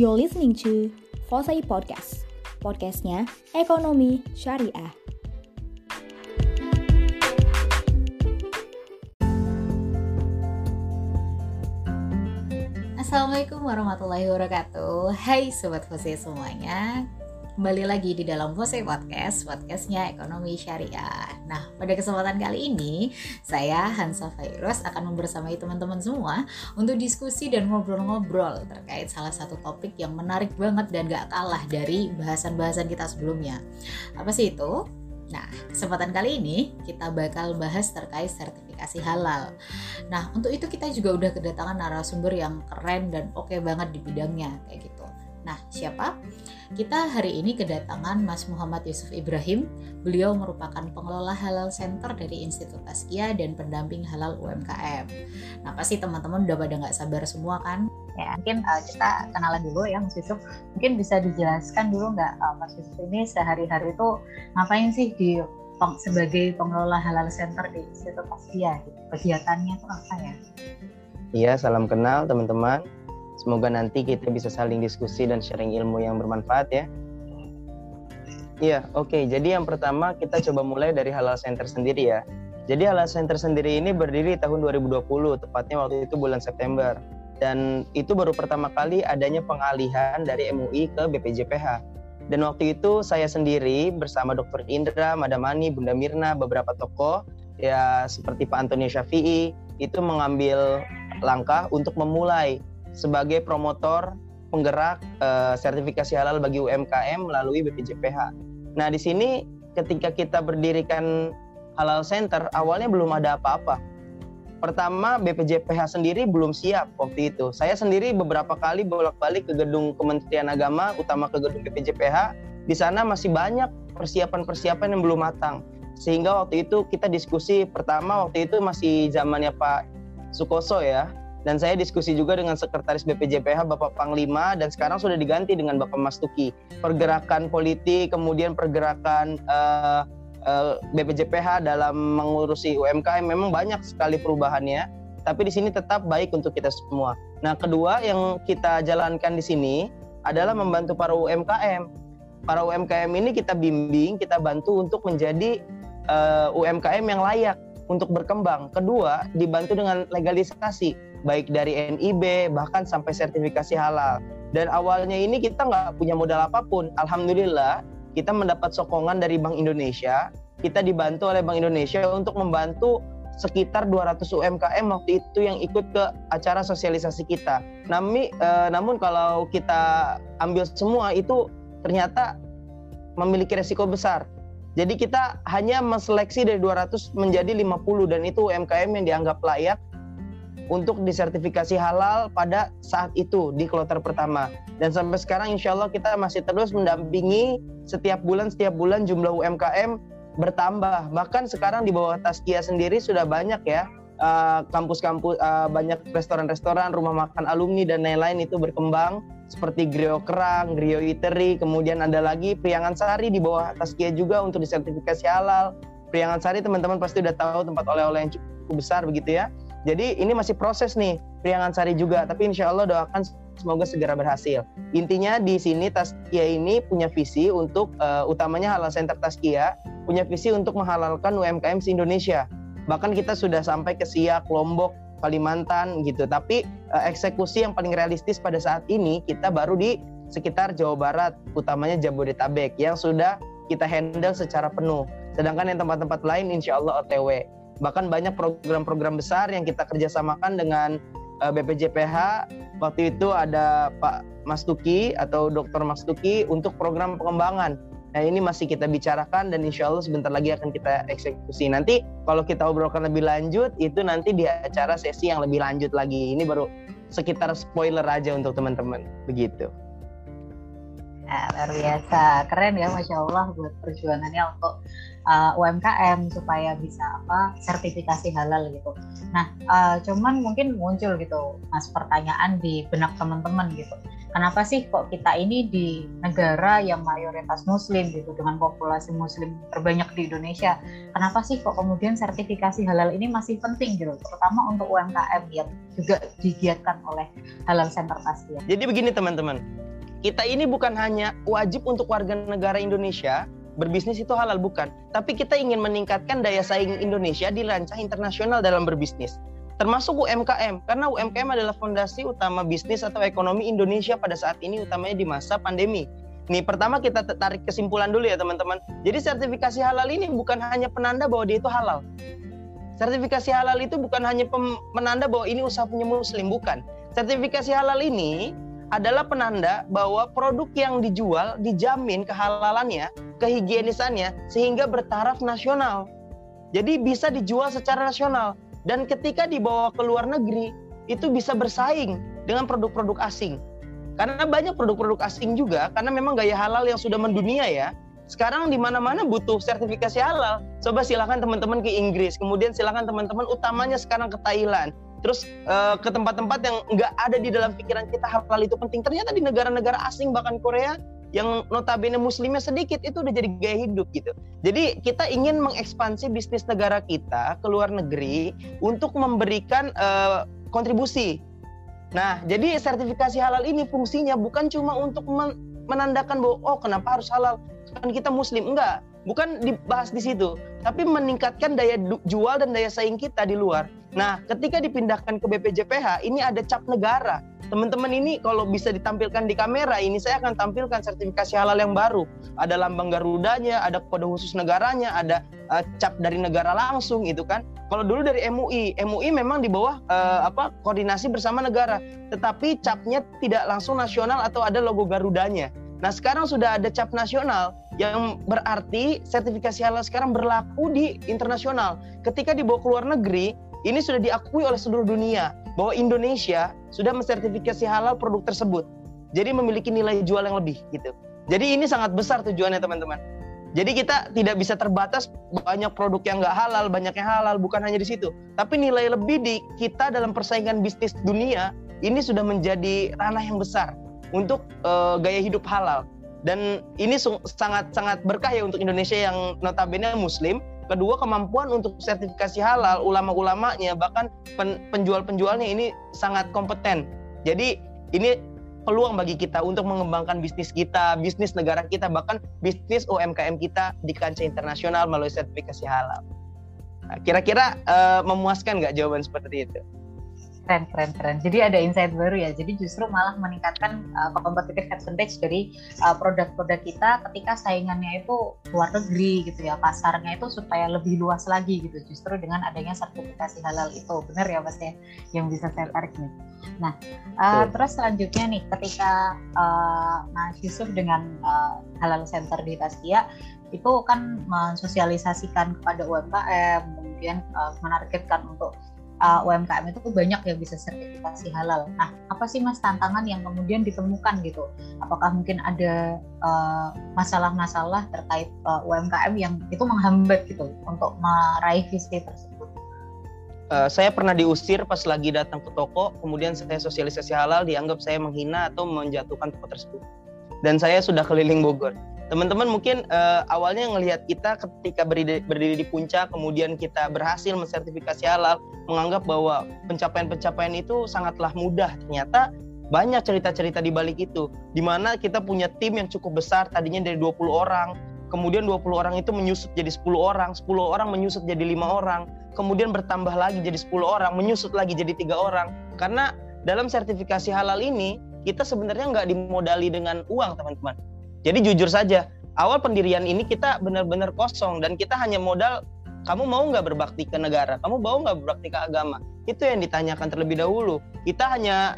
You're listening to Fosai Podcast. Podcastnya Ekonomi Syariah. Assalamualaikum warahmatullahi wabarakatuh Hai Sobat Fose semuanya Kembali lagi di dalam Fose Podcast Podcastnya Ekonomi Syariah Nah pada kesempatan kali ini Saya Hansa Virus akan membersamai teman-teman semua Untuk diskusi dan ngobrol-ngobrol Terkait salah satu topik yang menarik banget Dan gak kalah dari bahasan-bahasan kita sebelumnya Apa sih itu? Nah, kesempatan kali ini kita bakal bahas terkait sertifikasi halal. Nah, untuk itu kita juga udah kedatangan narasumber yang keren dan oke okay banget di bidangnya kayak gitu. Nah, siapa? Kita hari ini kedatangan Mas Muhammad Yusuf Ibrahim. Beliau merupakan pengelola Halal Center dari Institut Taskia dan pendamping halal UMKM. Nah, pasti teman-teman udah pada nggak sabar semua kan? Ya, mungkin uh, kita kenalan dulu ya Mas Yusuf. Mungkin bisa dijelaskan dulu nggak uh, Mas Yusuf ini sehari-hari itu ngapain sih di peng, sebagai pengelola Halal Center di Institut Taskia? Gitu. Kegiatannya itu apa ya? Iya, salam kenal teman-teman Semoga nanti kita bisa saling diskusi dan sharing ilmu yang bermanfaat ya. Iya, oke. Okay. Jadi yang pertama kita coba mulai dari Halal Center sendiri ya. Jadi Halal Center sendiri ini berdiri tahun 2020, tepatnya waktu itu bulan September. Dan itu baru pertama kali adanya pengalihan dari MUI ke BPJPH. Dan waktu itu saya sendiri bersama Dr. Indra, Madamani, Bunda Mirna, beberapa tokoh ya seperti Pak Antoni Syafi'i itu mengambil langkah untuk memulai sebagai promotor penggerak uh, sertifikasi halal bagi UMKM melalui BPJPH. Nah, di sini ketika kita berdirikan Halal Center, awalnya belum ada apa-apa. Pertama, BPJPH sendiri belum siap waktu itu. Saya sendiri beberapa kali bolak-balik ke gedung Kementerian Agama, utama ke gedung BPJPH. Di sana masih banyak persiapan-persiapan yang belum matang. Sehingga waktu itu kita diskusi pertama waktu itu masih zamannya Pak Sukoso ya dan saya diskusi juga dengan sekretaris BPJPH Bapak Panglima dan sekarang sudah diganti dengan Bapak Mas Tuki. Pergerakan politik kemudian pergerakan uh, uh, BPJPH dalam mengurusi UMKM memang banyak sekali perubahannya, tapi di sini tetap baik untuk kita semua. Nah, kedua yang kita jalankan di sini adalah membantu para UMKM. Para UMKM ini kita bimbing, kita bantu untuk menjadi uh, UMKM yang layak untuk berkembang. Kedua, dibantu dengan legalisasi baik dari NIB bahkan sampai sertifikasi halal. Dan awalnya ini kita nggak punya modal apa pun. Alhamdulillah kita mendapat sokongan dari Bank Indonesia. Kita dibantu oleh Bank Indonesia untuk membantu sekitar 200 UMKM waktu itu yang ikut ke acara sosialisasi kita. Nami, eh, namun kalau kita ambil semua itu ternyata memiliki resiko besar. Jadi kita hanya menseleksi dari 200 menjadi 50 dan itu UMKM yang dianggap layak untuk disertifikasi halal pada saat itu di kloter pertama. Dan sampai sekarang insya Allah kita masih terus mendampingi setiap bulan setiap bulan jumlah UMKM bertambah. Bahkan sekarang di bawah Taskia sendiri sudah banyak ya eh, kampus-kampus uh, uh, banyak restoran-restoran, rumah makan alumni dan lain-lain itu berkembang seperti Grio Kerang, Grio Eatery, kemudian ada lagi Priangan Sari di bawah Taskia juga untuk disertifikasi halal. Priangan Sari teman-teman pasti udah tahu tempat oleh-oleh yang cukup besar begitu ya. Jadi ini masih proses nih Priangan Sari juga, tapi insya Allah doakan semoga segera berhasil. Intinya di sini Taskia ini punya visi untuk uh, utamanya Halal Center Taskia punya visi untuk menghalalkan UMKM se Indonesia. Bahkan kita sudah sampai ke Siak, Lombok, Kalimantan gitu. Tapi uh, eksekusi yang paling realistis pada saat ini kita baru di sekitar Jawa Barat, utamanya Jabodetabek yang sudah kita handle secara penuh. Sedangkan yang tempat-tempat lain insya Allah OTW bahkan banyak program-program besar yang kita kerjasamakan dengan uh, eh, BPJPH waktu itu ada Pak Mas Tuki atau Dr. Mas Tuki untuk program pengembangan Nah ini masih kita bicarakan dan insya Allah sebentar lagi akan kita eksekusi. Nanti kalau kita obrolkan lebih lanjut itu nanti di acara sesi yang lebih lanjut lagi. Ini baru sekitar spoiler aja untuk teman-teman. Begitu. Nah, luar biasa, keren ya, masya Allah buat perjuangannya untuk uh, UMKM supaya bisa apa sertifikasi halal gitu. Nah, uh, cuman mungkin muncul gitu, mas pertanyaan di benak teman-teman gitu. Kenapa sih kok kita ini di negara yang mayoritas Muslim gitu dengan populasi Muslim terbanyak di Indonesia, kenapa sih kok kemudian sertifikasi halal ini masih penting gitu, terutama untuk UMKM yang juga digiatkan oleh Halal Center Tasya. Jadi begini teman-teman, kita ini bukan hanya wajib untuk warga negara Indonesia berbisnis itu halal bukan, tapi kita ingin meningkatkan daya saing Indonesia di rancah internasional dalam berbisnis. Termasuk UMKM, karena UMKM adalah fondasi utama bisnis atau ekonomi Indonesia pada saat ini, utamanya di masa pandemi. Nih, pertama kita tarik kesimpulan dulu ya teman-teman. Jadi sertifikasi halal ini bukan hanya penanda bahwa dia itu halal. Sertifikasi halal itu bukan hanya penanda bahwa ini usaha punya muslim, bukan. Sertifikasi halal ini adalah penanda bahwa produk yang dijual dijamin kehalalannya, kehigienisannya sehingga bertaraf nasional. Jadi bisa dijual secara nasional dan ketika dibawa ke luar negeri itu bisa bersaing dengan produk-produk asing. Karena banyak produk-produk asing juga karena memang gaya halal yang sudah mendunia ya. Sekarang di mana-mana butuh sertifikasi halal. Coba silakan teman-teman ke Inggris, kemudian silakan teman-teman utamanya sekarang ke Thailand, terus uh, ke tempat-tempat yang nggak ada di dalam pikiran kita halal itu penting ternyata di negara-negara asing bahkan Korea yang notabene muslimnya sedikit itu udah jadi gaya hidup gitu. Jadi kita ingin mengekspansi bisnis negara kita ke luar negeri untuk memberikan uh, kontribusi. Nah, jadi sertifikasi halal ini fungsinya bukan cuma untuk menandakan bahwa oh kenapa harus halal kan kita muslim enggak, bukan dibahas di situ, tapi meningkatkan daya jual dan daya saing kita di luar. Nah, ketika dipindahkan ke BPJPH, ini ada cap negara. Teman-teman ini kalau bisa ditampilkan di kamera, ini saya akan tampilkan sertifikasi halal yang baru. Ada lambang Garudanya, ada kode khusus negaranya, ada uh, cap dari negara langsung itu kan. Kalau dulu dari MUI, MUI memang di bawah uh, apa koordinasi bersama negara, tetapi capnya tidak langsung nasional atau ada logo Garudanya. Nah, sekarang sudah ada cap nasional yang berarti sertifikasi halal sekarang berlaku di internasional. Ketika dibawa ke luar negeri, ini sudah diakui oleh seluruh dunia bahwa Indonesia sudah mensertifikasi halal produk tersebut. Jadi memiliki nilai jual yang lebih gitu. Jadi ini sangat besar tujuannya teman-teman. Jadi kita tidak bisa terbatas banyak produk yang nggak halal, banyak yang halal, bukan hanya di situ. Tapi nilai lebih di kita dalam persaingan bisnis dunia ini sudah menjadi ranah yang besar untuk uh, gaya hidup halal. Dan ini sangat sangat berkah ya untuk Indonesia yang notabene Muslim kedua kemampuan untuk sertifikasi halal ulama-ulamanya bahkan pen, penjual-penjualnya ini sangat kompeten. Jadi ini peluang bagi kita untuk mengembangkan bisnis kita bisnis negara kita bahkan bisnis UMKM kita di kancah internasional melalui sertifikasi halal. Nah, kira-kira uh, memuaskan nggak jawaban seperti itu keren keren keren. Jadi ada insight baru ya. Jadi justru malah meningkatkan uh, competitive advantage dari uh, produk-produk kita ketika saingannya itu luar negeri gitu ya. Pasarnya itu supaya lebih luas lagi gitu. Justru dengan adanya sertifikasi halal itu. Benar ya mas ya? Yang bisa saya tarik nih. Nah uh, terus selanjutnya nih ketika uh, Mas Yusuf dengan uh, halal center di Taskia itu kan mensosialisasikan kepada UMKM kemudian uh, menargetkan untuk uh, UMKM itu banyak yang bisa sertifikasi halal. Nah, apa sih mas tantangan yang kemudian ditemukan gitu? Apakah mungkin ada uh, masalah-masalah uh, terkait uh, UMKM yang itu menghambat gitu untuk meraih visi tersebut? Uh, saya pernah diusir pas lagi datang ke toko, kemudian saya sosialisasi halal dianggap saya menghina atau menjatuhkan toko tersebut. Dan saya sudah keliling Bogor teman-teman mungkin uh, awalnya ngelihat kita ketika berdiri, berdiri di puncak kemudian kita berhasil mensertifikasi halal menganggap bahwa pencapaian-pencapaian itu sangatlah mudah. Ternyata banyak cerita-cerita di balik itu di mana kita punya tim yang cukup besar tadinya dari 20 orang kemudian 20 orang itu menyusut jadi 10 orang 10 orang menyusut jadi lima orang kemudian bertambah lagi jadi 10 orang menyusut lagi jadi tiga orang. Karena dalam sertifikasi halal ini kita sebenarnya nggak dimodali dengan uang teman-teman jadi jujur saja, awal pendirian ini kita benar-benar kosong dan kita hanya modal kamu mau nggak berbakti ke negara, kamu mau nggak berbakti ke agama. Itu yang ditanyakan terlebih dahulu. Kita hanya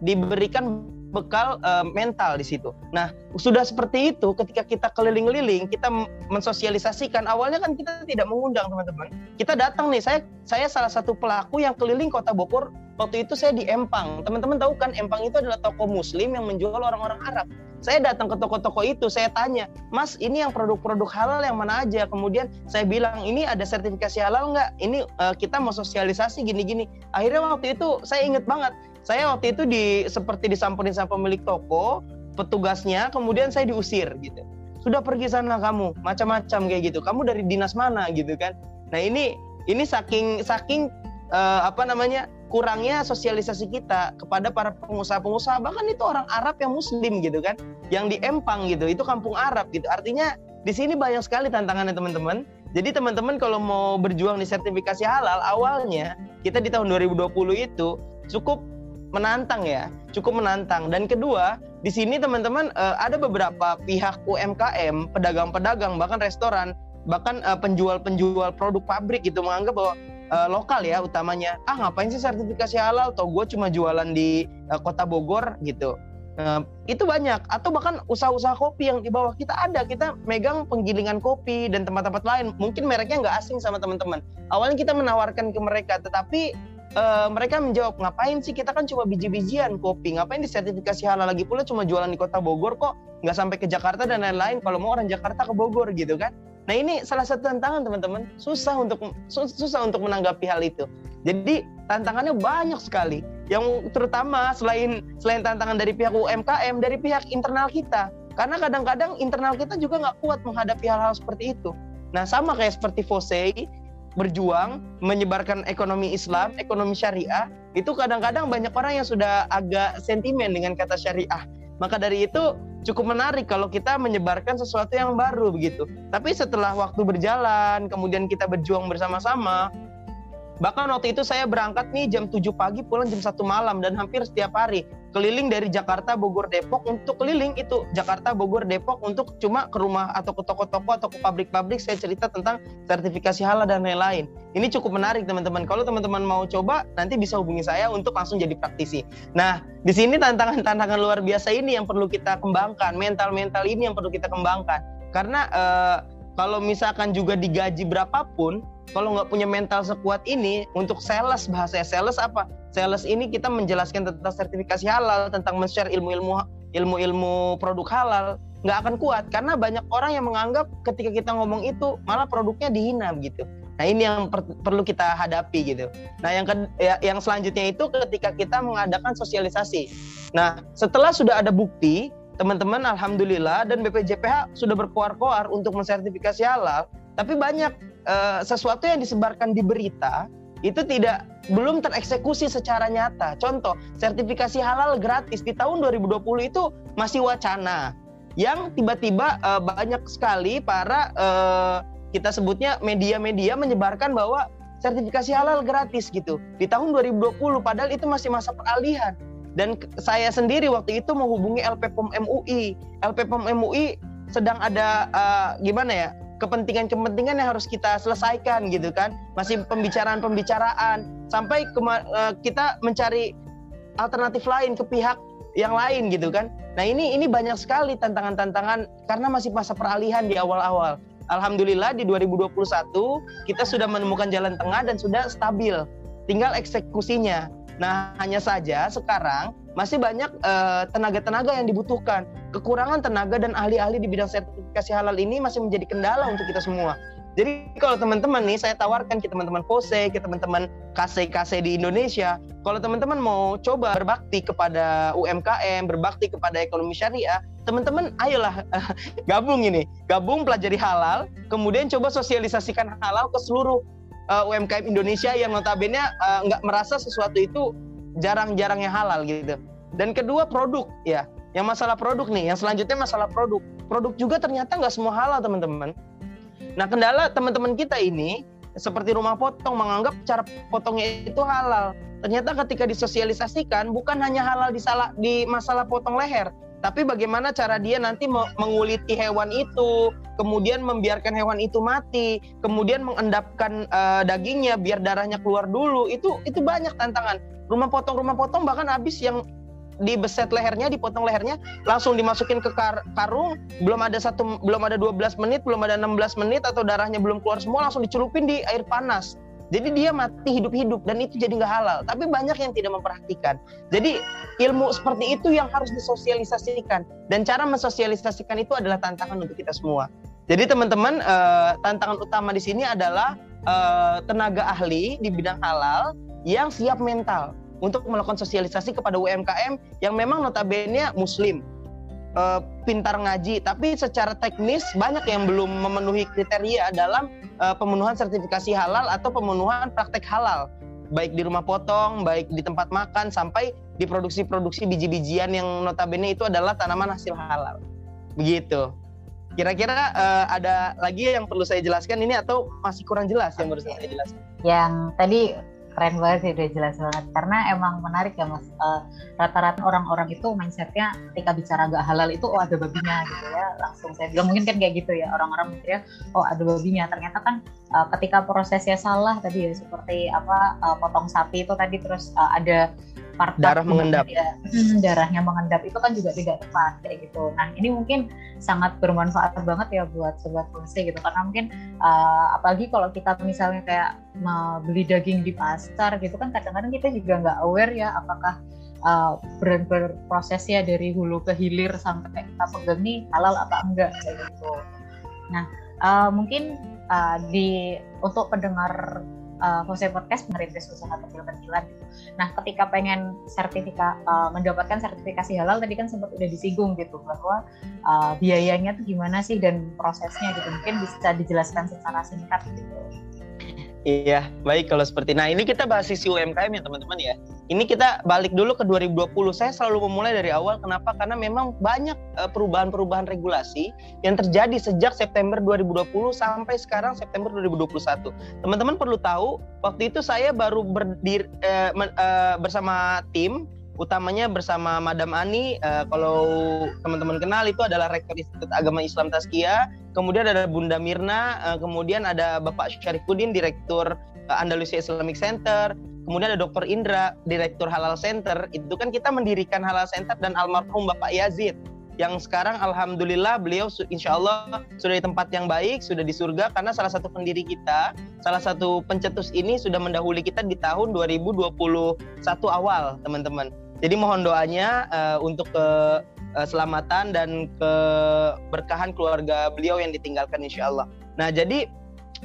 diberikan bekal uh, mental di situ. Nah, sudah seperti itu ketika kita keliling-keliling, kita mensosialisasikan. Awalnya kan kita tidak mengundang teman-teman. Kita datang nih, saya saya salah satu pelaku yang keliling Kota Bogor. Waktu itu saya di Empang. Teman-teman tahu kan Empang itu adalah toko muslim yang menjual orang-orang Arab. Saya datang ke toko-toko itu, saya tanya, Mas, ini yang produk-produk halal yang mana aja? Kemudian saya bilang, ini ada sertifikasi halal nggak? Ini uh, kita mau sosialisasi gini-gini. Akhirnya waktu itu saya inget banget, saya waktu itu di seperti disamperin sama pemilik toko, petugasnya, kemudian saya diusir gitu. Sudah pergi sana kamu, macam-macam kayak gitu. Kamu dari dinas mana gitu kan? Nah ini ini saking saking uh, apa namanya kurangnya sosialisasi kita kepada para pengusaha-pengusaha bahkan itu orang Arab yang Muslim gitu kan, yang di Empang gitu, itu kampung Arab gitu. Artinya di sini banyak sekali tantangannya teman-teman. Jadi teman-teman kalau mau berjuang di sertifikasi halal awalnya kita di tahun 2020 itu cukup menantang ya, cukup menantang. Dan kedua, di sini teman-teman uh, ada beberapa pihak UMKM, pedagang-pedagang, bahkan restoran, bahkan uh, penjual-penjual produk pabrik gitu menganggap bahwa uh, lokal ya utamanya, ah ngapain sih sertifikasi halal? Toh gue cuma jualan di uh, kota Bogor gitu. Uh, itu banyak. Atau bahkan usaha-usaha kopi yang di bawah kita ada. Kita megang penggilingan kopi dan tempat-tempat lain. Mungkin mereknya nggak asing sama teman-teman. Awalnya kita menawarkan ke mereka tetapi uh, mereka menjawab ngapain sih? Kita kan cuma biji-bijian kopi. Ngapain disertifikasi halal lagi pula cuma jualan di kota Bogor kok? Nggak sampai ke Jakarta dan lain-lain. Kalau mau orang Jakarta ke Bogor gitu kan nah ini salah satu tantangan teman-teman. Susah untuk susah untuk menanggapi hal itu. Jadi tantangannya banyak sekali. Yang terutama selain selain tantangan dari pihak UMKM dari pihak internal kita. Karena kadang-kadang internal kita juga nggak kuat menghadapi hal-hal seperti itu. Nah sama kayak seperti Fosei berjuang menyebarkan ekonomi Islam, ekonomi syariah, itu kadang-kadang banyak orang yang sudah agak sentimen dengan kata syariah. Maka dari itu cukup menarik kalau kita menyebarkan sesuatu yang baru begitu. Tapi setelah waktu berjalan, kemudian kita berjuang bersama-sama, Bahkan waktu itu saya berangkat nih jam 7 pagi pulang jam 1 malam dan hampir setiap hari keliling dari Jakarta, Bogor, Depok untuk keliling itu Jakarta, Bogor, Depok untuk cuma ke rumah atau ke toko-toko atau ke pabrik-pabrik saya cerita tentang sertifikasi halal dan lain-lain. Ini cukup menarik teman-teman. Kalau teman-teman mau coba nanti bisa hubungi saya untuk langsung jadi praktisi. Nah, di sini tantangan-tantangan luar biasa ini yang perlu kita kembangkan, mental-mental ini yang perlu kita kembangkan. Karena eh, kalau misalkan juga digaji berapapun, kalau nggak punya mental sekuat ini untuk sales bahasa sales apa sales ini kita menjelaskan tentang sertifikasi halal tentang men-share ilmu-ilmu ilmu-ilmu produk halal nggak akan kuat karena banyak orang yang menganggap ketika kita ngomong itu malah produknya dihina gitu. Nah ini yang per perlu kita hadapi gitu. Nah yang ke ya, yang selanjutnya itu ketika kita mengadakan sosialisasi. Nah setelah sudah ada bukti teman-teman alhamdulillah dan BPJPH sudah berkoar-koar untuk mensertifikasi halal, tapi banyak uh, sesuatu yang disebarkan di berita itu tidak belum tereksekusi secara nyata. Contoh, sertifikasi halal gratis di tahun 2020 itu masih wacana yang tiba-tiba uh, banyak sekali para uh, kita sebutnya media-media menyebarkan bahwa sertifikasi halal gratis gitu di tahun 2020 padahal itu masih masa peralihan dan saya sendiri waktu itu menghubungi LPPOM MUI LPPOM MUI sedang ada uh, gimana ya kepentingan-kepentingan yang harus kita selesaikan gitu kan. Masih pembicaraan-pembicaraan. Sampai ke, uh, kita mencari alternatif lain ke pihak yang lain gitu kan. Nah ini ini banyak sekali tantangan-tantangan karena masih masa peralihan di awal-awal. Alhamdulillah di 2021 kita sudah menemukan jalan tengah dan sudah stabil. Tinggal eksekusinya Nah, hanya saja sekarang masih banyak eh, tenaga-tenaga uh, yang dibutuhkan. Kekurangan tenaga dan ahli-ahli di bidang sertifikasi halal ini masih menjadi kendala untuk kita semua. Jadi kalau teman-teman nih saya tawarkan ke teman-teman POSE, ke teman-teman KC-KC di Indonesia, kalau teman-teman mau coba berbakti kepada UMKM, berbakti kepada ekonomi syariah, teman-teman ayolah gabung ini, gabung pelajari halal, kemudian coba sosialisasikan halal ke seluruh uh, eh, UMKM Indonesia yang notabene uh, nggak merasa sesuatu itu jarang-jarangnya halal gitu. Dan kedua produk ya, yang masalah produk nih, yang selanjutnya masalah produk. Produk juga ternyata nggak semua halal teman-teman. Nah kendala teman-teman kita ini seperti rumah potong menganggap cara potongnya itu halal. Ternyata ketika disosialisasikan bukan hanya halal di, salah, di masalah potong leher, tapi bagaimana cara dia nanti menguliti hewan itu, kemudian membiarkan hewan itu mati, kemudian mengendapkan uh, dagingnya biar darahnya keluar dulu. Itu itu banyak tantangan. Rumah potong rumah potong bahkan habis yang dibeset lehernya, dipotong lehernya, langsung dimasukin ke kar karung, belum ada satu belum ada 12 menit, belum ada 16 menit atau darahnya belum keluar semua langsung dicelupin di air panas. Jadi dia mati hidup-hidup dan itu jadi nggak halal. Tapi banyak yang tidak memperhatikan. Jadi ilmu seperti itu yang harus disosialisasikan. Dan cara mensosialisasikan itu adalah tantangan untuk kita semua. Jadi teman-teman uh, tantangan utama di sini adalah uh, tenaga ahli di bidang halal yang siap mental untuk melakukan sosialisasi kepada UMKM yang memang notabene muslim uh, pintar ngaji, tapi secara teknis banyak yang belum memenuhi kriteria dalam uh, pemenuhan sertifikasi halal atau pemenuhan praktek halal. baik di rumah potong, baik di tempat makan, sampai di produksi-produksi biji-bijian yang notabene itu adalah tanaman hasil halal. Begitu. Kira-kira uh, ada lagi yang perlu saya jelaskan ini atau masih kurang jelas yang baru saya jelaskan? Yang tadi keren banget sih udah jelas banget. Karena emang menarik ya mas. Uh, rata-rata orang-orang itu mindsetnya ketika bicara gak halal itu oh ada babinya gitu ya. Langsung saya bilang mungkin kan kayak gitu ya orang-orang mikirnya oh ada babinya. Ternyata kan uh, ketika prosesnya salah tadi ya seperti apa uh, potong sapi itu tadi terus uh, ada part darah mengendap. ya, hmm, darahnya mengendap. Itu kan juga tidak tepat kayak gitu. Nah ini mungkin sangat bermanfaat banget ya buat sobat fungsi gitu. Karena mungkin uh, apalagi kalau kita misalnya kayak beli daging di pasar gitu kan kadang-kadang kita juga nggak aware ya apakah uh, brand berprosesnya dari hulu ke hilir sampai kita pegang nih halal apa enggak kayak gitu. Nah uh, mungkin uh, di untuk pendengar uh, Jose Podcast merintis usaha kecil-kecilan gitu. Nah, ketika pengen sertifikat uh, mendapatkan sertifikasi halal tadi kan sempat udah disinggung gitu bahwa uh, biayanya tuh gimana sih dan prosesnya gitu. Mungkin bisa dijelaskan secara singkat gitu. Iya, baik kalau seperti nah ini kita bahas sisi UMKM ya teman-teman ya. Ini kita balik dulu ke 2020. Saya selalu memulai dari awal kenapa? Karena memang banyak eh, perubahan-perubahan regulasi yang terjadi sejak September 2020 sampai sekarang September 2021. Teman-teman perlu tahu, waktu itu saya baru berdiri eh, eh, bersama tim utamanya bersama Madam Ani uh, kalau teman-teman kenal itu adalah Rektor Institut Agama Islam Taskia. Kemudian ada Bunda Mirna uh, kemudian ada Bapak Syarifuddin Direktur uh, Andalusia Islamic Center. Kemudian ada Dr. Indra Direktur Halal Center. Itu kan kita mendirikan Halal Center dan almarhum Bapak Yazid yang sekarang alhamdulillah beliau insya Allah sudah di tempat yang baik, sudah di surga karena salah satu pendiri kita, salah satu pencetus ini sudah mendahului kita di tahun 2021 awal, teman-teman. Jadi mohon doanya uh, untuk keselamatan dan keberkahan keluarga beliau yang ditinggalkan insya Allah. Nah jadi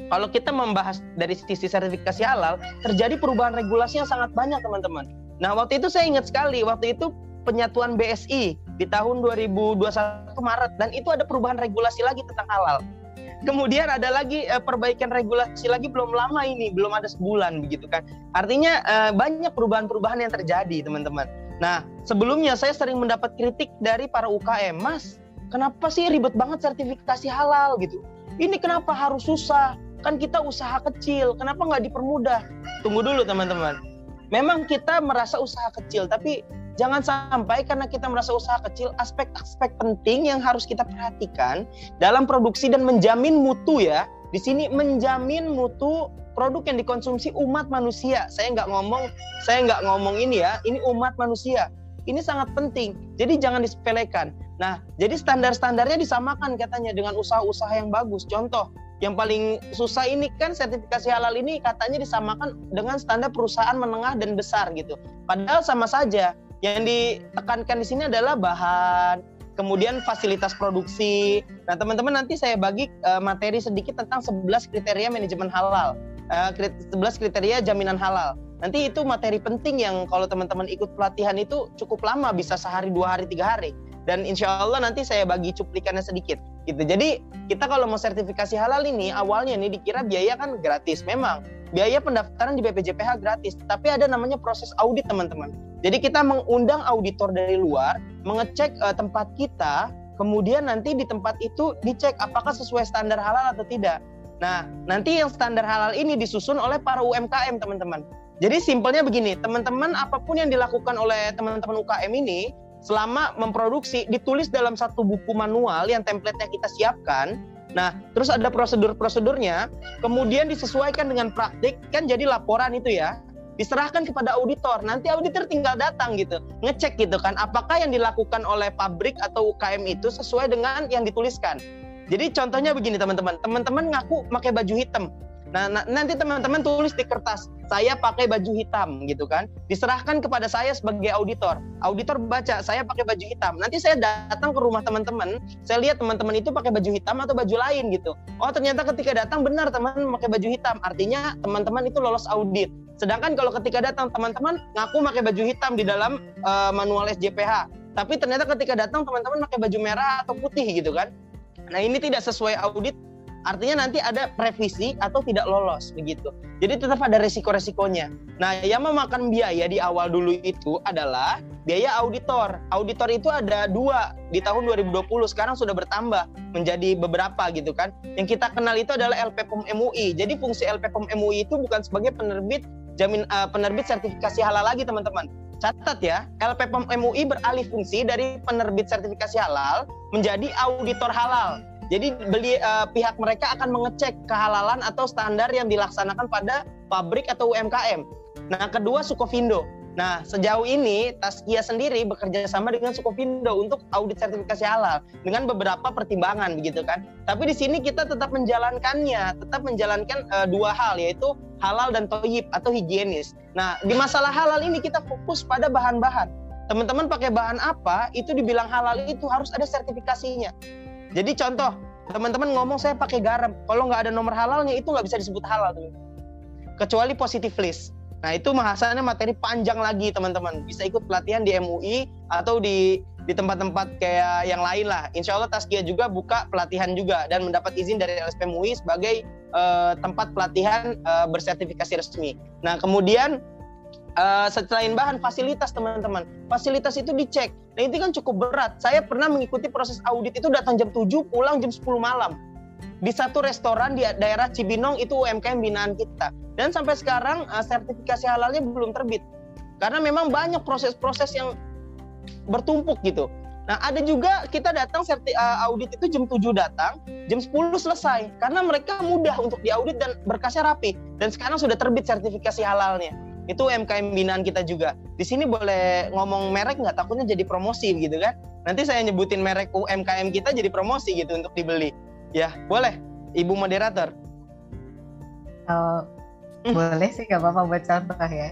kalau kita membahas dari sisi sertifikasi halal, terjadi perubahan regulasi yang sangat banyak teman-teman. Nah waktu itu saya ingat sekali, waktu itu penyatuan BSI di tahun 2021 Maret dan itu ada perubahan regulasi lagi tentang halal. Kemudian ada lagi uh, perbaikan regulasi lagi belum lama ini, belum ada sebulan begitu kan. Artinya uh, banyak perubahan-perubahan yang terjadi teman-teman. Nah, sebelumnya saya sering mendapat kritik dari para UKM, Mas, kenapa sih ribet banget sertifikasi halal gitu? Ini kenapa harus susah? Kan kita usaha kecil, kenapa nggak dipermudah? Tunggu dulu teman-teman. Memang kita merasa usaha kecil, tapi jangan sampai karena kita merasa usaha kecil, aspek-aspek penting yang harus kita perhatikan dalam produksi dan menjamin mutu ya. Di sini menjamin mutu produk yang dikonsumsi umat manusia. Saya nggak ngomong, saya nggak ngomong ini ya, ini umat manusia. Ini sangat penting. Jadi jangan disepelekan. Nah, jadi standar-standarnya disamakan katanya dengan usaha-usaha yang bagus. Contoh, yang paling susah ini kan sertifikasi halal ini katanya disamakan dengan standar perusahaan menengah dan besar gitu. Padahal sama saja. Yang ditekankan di sini adalah bahan, kemudian fasilitas produksi. Nah, teman-teman nanti saya bagi uh, materi sedikit tentang 11 kriteria manajemen halal uh, eh, 11 kriteria jaminan halal. Nanti itu materi penting yang kalau teman-teman ikut pelatihan itu cukup lama, bisa sehari, dua hari, tiga hari. Dan insya Allah nanti saya bagi cuplikannya sedikit. Gitu. Jadi kita kalau mau sertifikasi halal ini awalnya nih dikira biaya kan gratis. Memang biaya pendaftaran di BPJPH gratis, tapi ada namanya proses audit teman-teman. Jadi kita mengundang auditor dari luar, mengecek uh, tempat kita, kemudian nanti di tempat itu dicek apakah sesuai standar halal atau tidak. Nah, nanti yang standar halal ini disusun oleh para UMKM, teman-teman. Jadi simpelnya begini, teman-teman apa pun yang dilakukan oleh teman-teman UKM ini selama memproduksi ditulis dalam satu buku manual yang template-nya kita siapkan. Nah, terus ada prosedur-prosedurnya, kemudian disesuaikan dengan praktik, kan jadi laporan itu ya diserahkan kepada auditor. Nanti auditor tinggal datang gitu, ngecek gitu kan, apakah yang dilakukan oleh pabrik atau UKM itu sesuai dengan yang dituliskan. Jadi contohnya begini teman-teman, teman-teman ngaku pakai baju hitam. Nah, nanti teman-teman tulis di kertas, saya pakai baju hitam gitu kan. Diserahkan kepada saya sebagai auditor. Auditor baca, saya pakai baju hitam. Nanti saya datang ke rumah teman-teman, saya lihat teman-teman itu pakai baju hitam atau baju lain gitu. Oh, ternyata ketika datang benar teman pakai baju hitam. Artinya teman-teman itu lolos audit. Sedangkan kalau ketika datang teman-teman ngaku pakai baju hitam di dalam uh, manual SJPH. Tapi ternyata ketika datang teman-teman pakai baju merah atau putih gitu kan. Nah ini tidak sesuai audit artinya nanti ada revisi atau tidak lolos begitu. Jadi tetap ada resiko-resikonya. Nah, yang memakan biaya di awal dulu itu adalah biaya auditor. Auditor itu ada dua di tahun 2020, sekarang sudah bertambah menjadi beberapa gitu kan. Yang kita kenal itu adalah LPPOM MUI. Jadi fungsi LPPOM MUI itu bukan sebagai penerbit jamin uh, penerbit sertifikasi halal lagi teman-teman. Catat ya, LPPOM MUI beralih fungsi dari penerbit sertifikasi halal menjadi auditor halal. Jadi beli uh, pihak mereka akan mengecek kehalalan atau standar yang dilaksanakan pada pabrik atau UMKM. Nah, kedua Sukovindo. Nah, sejauh ini Taskia sendiri bekerja sama dengan Sukovindo untuk audit sertifikasi halal dengan beberapa pertimbangan begitu kan. Tapi di sini kita tetap menjalankannya, tetap menjalankan uh, dua hal yaitu halal dan toyib atau higienis. Nah, di masalah halal ini kita fokus pada bahan-bahan. Teman-teman pakai bahan apa, itu dibilang halal itu harus ada sertifikasinya. Jadi contoh, teman-teman ngomong saya pakai garam, kalau nggak ada nomor halalnya itu nggak bisa disebut halal. Teman. Kecuali positive list. Nah itu bahasannya materi panjang lagi teman-teman. Bisa ikut pelatihan di MUI atau di di tempat-tempat kayak yang lain lah. Insya Allah Taskia juga buka pelatihan juga dan mendapat izin dari LSP MUI sebagai uh, tempat pelatihan uh, bersertifikasi resmi. Nah kemudian uh, selain bahan fasilitas teman-teman fasilitas itu dicek nah itu kan cukup berat saya pernah mengikuti proses audit itu datang jam 7 pulang jam 10 malam di satu restoran di daerah Cibinong itu UMKM binaan kita dan sampai sekarang uh, sertifikasi halalnya belum terbit karena memang banyak proses-proses yang bertumpuk gitu Nah, ada juga kita datang serti, uh, audit itu jam 7 datang, jam 10 selesai. Karena mereka mudah untuk diaudit dan berkasnya rapi. Dan sekarang sudah terbit sertifikasi halalnya itu UMKM binaan kita juga. Di sini boleh ngomong merek nggak? Takutnya jadi promosi gitu kan? Nanti saya nyebutin merek UMKM kita jadi promosi gitu untuk dibeli. Ya, boleh. Ibu moderator. Oh, hmm. boleh sih nggak apa-apa buat contoh ya.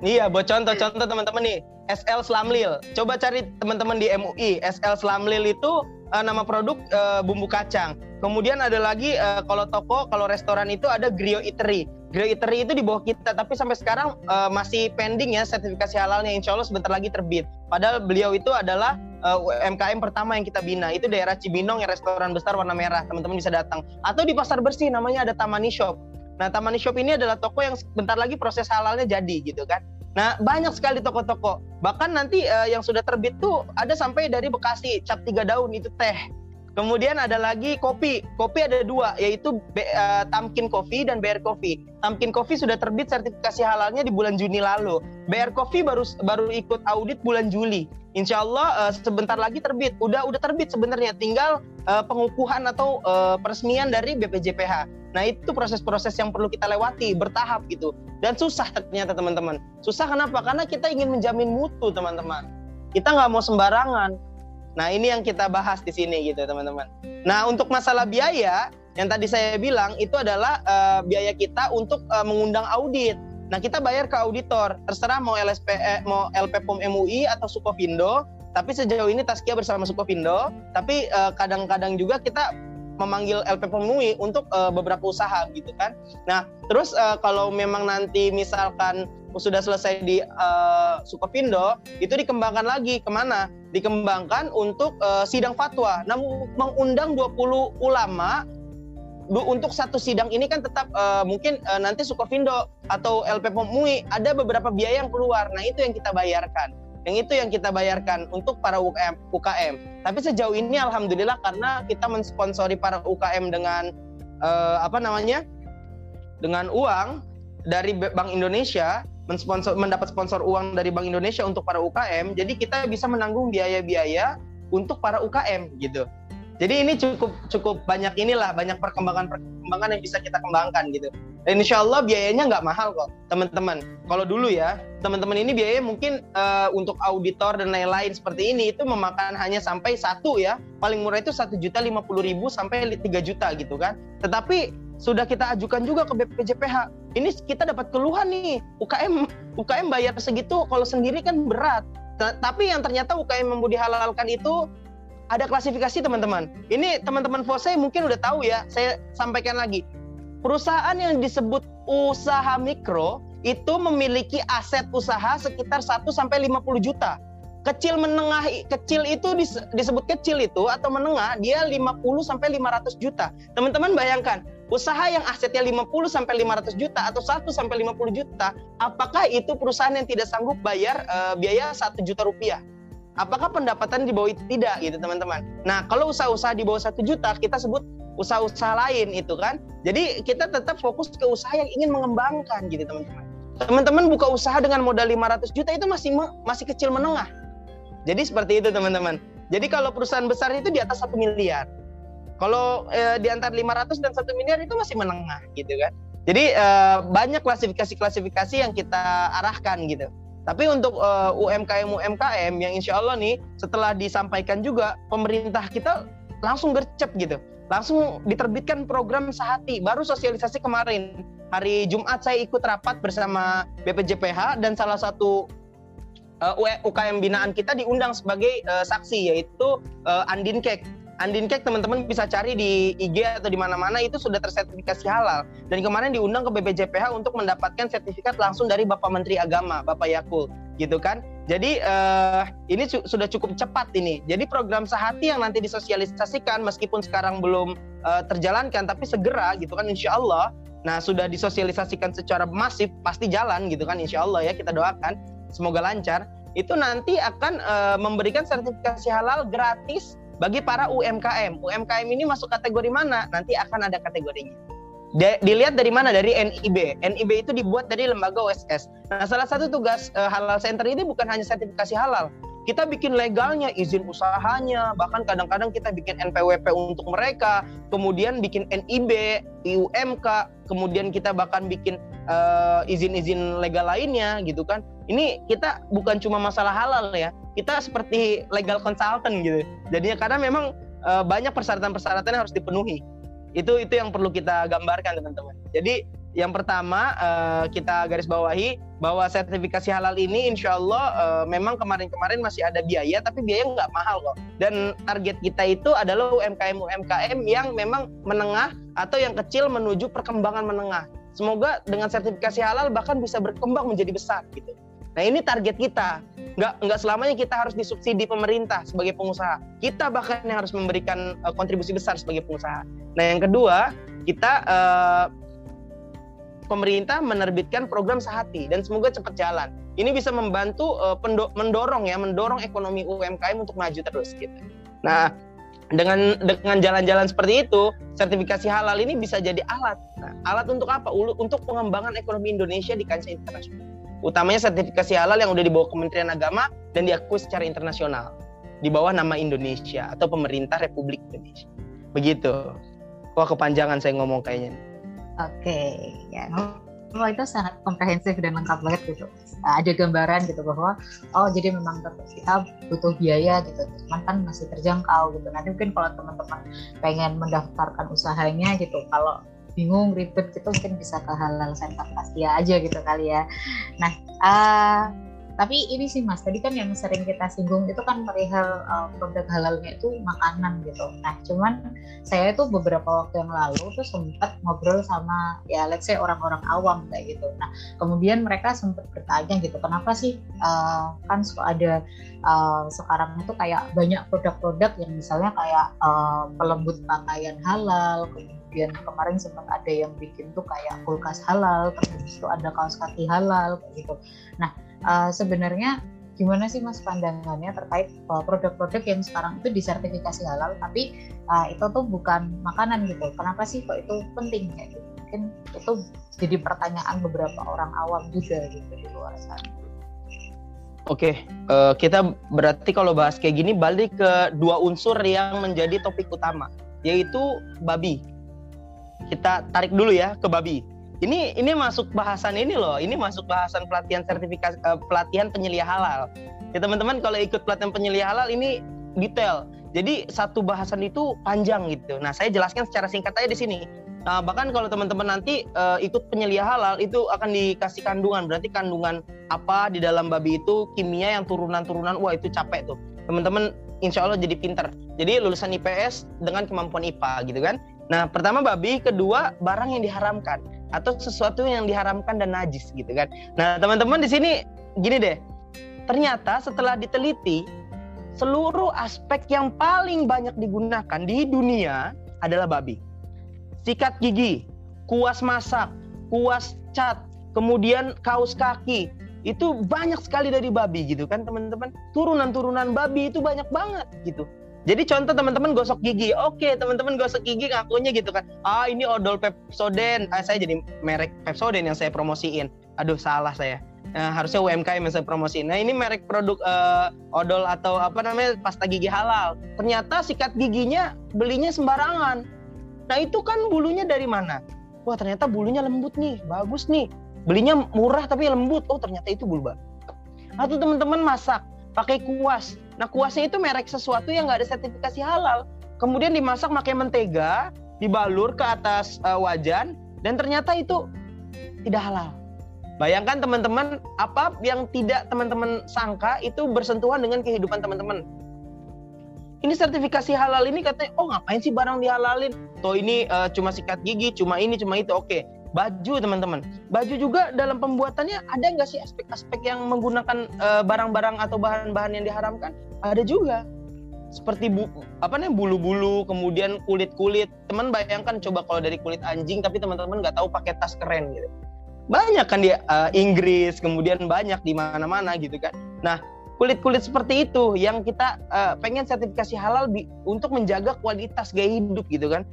Iya, buat contoh-contoh teman-teman nih. SL Slamlil. Coba cari teman-teman di MUI. SL Slamlil itu uh, nama produk uh, bumbu kacang. Kemudian ada lagi uh, kalau toko, kalau restoran itu ada Grio Eatery. Grio Eatery itu di bawah kita, tapi sampai sekarang uh, masih pending ya sertifikasi halalnya. Insya Allah sebentar lagi terbit. Padahal beliau itu adalah uh, UMKM pertama yang kita bina. Itu daerah Cibinong yang restoran besar warna merah. Teman-teman bisa datang. Atau di pasar bersih namanya ada Tamani Shop Nah, Taman Shop ini adalah toko yang sebentar lagi proses halalnya jadi gitu kan. Nah, banyak sekali toko-toko. Bahkan nanti uh, yang sudah terbit tuh ada sampai dari Bekasi, cap tiga daun itu teh. Kemudian ada lagi kopi. Kopi ada dua, yaitu uh, Tamkin Coffee dan BR Coffee. Tamkin Coffee sudah terbit sertifikasi halalnya di bulan Juni lalu. BR Coffee baru baru ikut audit bulan Juli. Insya Allah uh, sebentar lagi terbit. Udah udah terbit sebenarnya, tinggal uh, pengukuhan atau uh, peresmian dari BPJPH. Nah itu proses-proses yang perlu kita lewati bertahap gitu. Dan susah ternyata teman-teman. Susah kenapa? Karena kita ingin menjamin mutu teman-teman. Kita nggak mau sembarangan. Nah ini yang kita bahas di sini gitu teman-teman. Nah untuk masalah biaya yang tadi saya bilang itu adalah uh, biaya kita untuk uh, mengundang audit. Nah kita bayar ke auditor, terserah mau LSP, eh, mau LPPOM MUI atau Sukovindo. Tapi sejauh ini Taskia bersama Sukovindo. Tapi kadang-kadang uh, juga kita memanggil LP Pemui untuk uh, beberapa usaha gitu kan. Nah, terus uh, kalau memang nanti misalkan sudah selesai di uh, Sukovindo, itu dikembangkan lagi ke mana? Dikembangkan untuk uh, sidang fatwa. Nah, mengundang 20 ulama untuk satu sidang ini kan tetap uh, mungkin uh, nanti Sukovindo atau LP Pemui ada beberapa biaya yang keluar. Nah, itu yang kita bayarkan. Yang itu yang kita bayarkan untuk para UKM. UKM. Tapi sejauh ini alhamdulillah karena kita mensponsori para UKM dengan uh, apa namanya? dengan uang dari Bank Indonesia, mensponsor mendapat sponsor uang dari Bank Indonesia untuk para UKM, jadi kita bisa menanggung biaya-biaya untuk para UKM gitu. Jadi ini cukup cukup banyak inilah banyak perkembangan perkembangan yang bisa kita kembangkan gitu. Dan insya Allah biayanya nggak mahal kok teman-teman. Kalau dulu ya teman-teman ini biayanya mungkin uh, untuk auditor dan lain-lain seperti ini itu memakan hanya sampai satu ya paling murah itu satu juta lima puluh ribu sampai tiga juta gitu kan. Tetapi sudah kita ajukan juga ke BPJPH. Ini kita dapat keluhan nih UKM UKM bayar segitu kalau sendiri kan berat. Tapi yang ternyata UKM yang mau dihalalkan itu ada klasifikasi teman-teman. Ini teman-teman Fose mungkin udah tahu ya. Saya sampaikan lagi. Perusahaan yang disebut usaha mikro itu memiliki aset usaha sekitar 1 sampai 50 juta. kecil menengah kecil itu disebut kecil itu atau menengah dia 50 sampai 500 juta. Teman-teman bayangkan, usaha yang asetnya 50 sampai 500 juta atau 1 sampai 50 juta, apakah itu perusahaan yang tidak sanggup bayar uh, biaya 1 juta rupiah? Apakah pendapatan di bawah itu tidak gitu teman-teman? Nah kalau usaha-usaha di bawah 1 juta kita sebut usaha-usaha lain itu kan. Jadi kita tetap fokus ke usaha yang ingin mengembangkan gitu teman-teman. Teman-teman buka usaha dengan modal 500 juta itu masih masih kecil menengah jadi seperti itu teman-teman. Jadi kalau perusahaan besar itu di atas satu miliar. Kalau eh, di antara 500 dan satu miliar itu masih menengah gitu kan. Jadi eh, banyak klasifikasi-klasifikasi yang kita arahkan gitu. Tapi untuk uh, UMKM UMKM yang insya Allah nih setelah disampaikan juga pemerintah kita langsung gercep gitu, langsung diterbitkan program sehati. Baru sosialisasi kemarin hari Jumat saya ikut rapat bersama BPJPH dan salah satu uh, eh, UKM binaan kita diundang sebagai uh, saksi yaitu uh, Andin Cake. Andin Cake teman-teman bisa cari di IG atau di mana-mana itu sudah tersertifikasi halal. Dan kemarin diundang ke BPJPH untuk mendapatkan sertifikat langsung dari Bapak Menteri Agama, Bapak Yakul, gitu kan. Jadi uh, ini su sudah cukup cepat ini. Jadi program sehati yang nanti disosialisasikan meskipun sekarang belum uh, terjalankan, tapi segera gitu kan, insya Allah. Nah sudah disosialisasikan secara masif, pasti jalan gitu kan, insya Allah ya kita doakan semoga lancar, itu nanti akan uh, memberikan sertifikasi halal gratis bagi para UMKM. UMKM ini masuk kategori mana? Nanti akan ada kategorinya. Dilihat dari mana? Dari NIB. NIB itu dibuat dari lembaga OSS. Nah, salah satu tugas uh, Halal Center ini bukan hanya sertifikasi halal, kita bikin legalnya, izin usahanya, bahkan kadang-kadang kita bikin NPWP untuk mereka, kemudian bikin NIB, IUMK, kemudian kita bahkan bikin uh, izin-izin legal lainnya gitu kan. Ini kita bukan cuma masalah halal ya, kita seperti legal consultant gitu. Jadinya karena memang uh, banyak persyaratan-persyaratan yang harus dipenuhi. Itu itu yang perlu kita gambarkan teman-teman. Jadi yang pertama uh, kita garis bawahi bahwa sertifikasi halal ini insya Allah uh, memang kemarin-kemarin masih ada biaya tapi biaya nggak mahal kok. Dan target kita itu adalah UMKM UMKM yang memang menengah atau yang kecil menuju perkembangan menengah. Semoga dengan sertifikasi halal bahkan bisa berkembang menjadi besar gitu. Nah ini target kita. Nggak nggak selamanya kita harus disubsidi pemerintah sebagai pengusaha. Kita bahkan yang harus memberikan uh, kontribusi besar sebagai pengusaha. Nah yang kedua kita uh, pemerintah menerbitkan program sehati dan semoga cepat jalan. Ini bisa membantu uh, mendorong ya, mendorong ekonomi UMKM untuk maju terus gitu. Nah, dengan dengan jalan-jalan seperti itu, sertifikasi halal ini bisa jadi alat. Nah, alat untuk apa? Untuk pengembangan ekonomi Indonesia di kancah internasional. Utamanya sertifikasi halal yang udah dibawa Kementerian Agama dan diakui secara internasional di bawah nama Indonesia atau pemerintah Republik Indonesia. Begitu. Wah kepanjangan saya ngomong kayaknya. Oke, ya. Oh itu sangat komprehensif dan lengkap banget gitu. Nah, ada gambaran gitu bahwa oh jadi memang kita butuh biaya gitu, cuman kan masih terjangkau gitu. Nanti mungkin kalau teman-teman pengen mendaftarkan usahanya gitu, kalau bingung ribet gitu mungkin bisa ke halal center pasti aja gitu kali ya. Nah, uh, tapi ini sih mas tadi kan yang sering kita singgung itu kan perihal uh, produk halalnya itu makanan gitu. Nah cuman saya itu beberapa waktu yang lalu tuh sempat ngobrol sama ya let's say orang-orang awam kayak gitu. Nah kemudian mereka sempat bertanya gitu kenapa sih uh, kan suka ada uh, sekarang itu kayak banyak produk-produk yang misalnya kayak uh, pelembut pakaian halal kemudian kemarin sempat ada yang bikin tuh kayak kulkas halal terus itu ada kaos kaki halal kayak gitu. Nah uh, sebenarnya gimana sih mas pandangannya terkait uh, produk-produk yang sekarang itu disertifikasi halal tapi uh, itu tuh bukan makanan gitu? Kenapa sih kok itu penting kayak gitu mungkin itu jadi pertanyaan beberapa orang awam juga gitu di luar sana. Oke, uh, kita berarti kalau bahas kayak gini balik ke dua unsur yang menjadi topik utama, yaitu babi. Kita tarik dulu ya ke babi ini ini masuk bahasan ini loh. Ini masuk bahasan pelatihan sertifikasi uh, pelatihan penyelia halal. Ya teman-teman kalau ikut pelatihan penyelia halal ini detail. Jadi satu bahasan itu panjang gitu. Nah saya jelaskan secara singkat aja di sini. Nah, bahkan kalau teman-teman nanti uh, ikut penyelia halal itu akan dikasih kandungan. Berarti kandungan apa di dalam babi itu kimia yang turunan-turunan. Wah itu capek tuh. Teman-teman insya Allah jadi pinter. Jadi lulusan IPS dengan kemampuan IPA gitu kan nah pertama babi kedua barang yang diharamkan atau sesuatu yang diharamkan dan najis gitu kan. Nah, teman-teman di sini gini deh. ternyata setelah diteliti seluruh aspek yang paling banyak digunakan di dunia adalah babi. Sikat gigi, kuas masak, kuas cat, kemudian kaos kaki, itu banyak sekali dari babi gitu kan teman-teman. Turunan-turunan babi itu banyak banget gitu. Jadi contoh teman-teman gosok gigi, oke teman-teman gosok gigi ngakunya gitu kan, ah ini odol Pepsodent, ah, saya jadi merek Pepsodent yang saya promosiin, aduh salah saya, nah, harusnya UMKM yang saya promosiin. Nah ini merek produk uh, odol atau apa namanya pasta gigi halal, ternyata sikat giginya belinya sembarangan. Nah itu kan bulunya dari mana? Wah ternyata bulunya lembut nih, bagus nih. Belinya murah tapi lembut, oh ternyata itu bulu babi. Atau teman-teman masak, pakai kuas. Nah kuasnya itu merek sesuatu yang nggak ada sertifikasi halal. Kemudian dimasak pakai mentega, dibalur ke atas uh, wajan, dan ternyata itu tidak halal. Bayangkan teman-teman apa yang tidak teman-teman sangka itu bersentuhan dengan kehidupan teman-teman. Ini sertifikasi halal ini katanya, oh ngapain sih barang dihalalin? Toh ini uh, cuma sikat gigi, cuma ini, cuma itu. Oke, baju teman-teman. Baju juga dalam pembuatannya ada nggak sih aspek-aspek yang menggunakan eh, barang-barang uh, atau bahan-bahan yang diharamkan? Ada juga. Seperti bu, apa nih bulu-bulu, kemudian kulit-kulit. Teman bayangkan coba kalau dari kulit anjing, tapi teman-teman nggak tahu pakai tas keren gitu. Banyak kan di uh, Inggris, kemudian banyak di mana-mana gitu kan. Nah, kulit-kulit seperti itu yang kita uh, pengen sertifikasi halal untuk menjaga kualitas gaya hidup gitu kan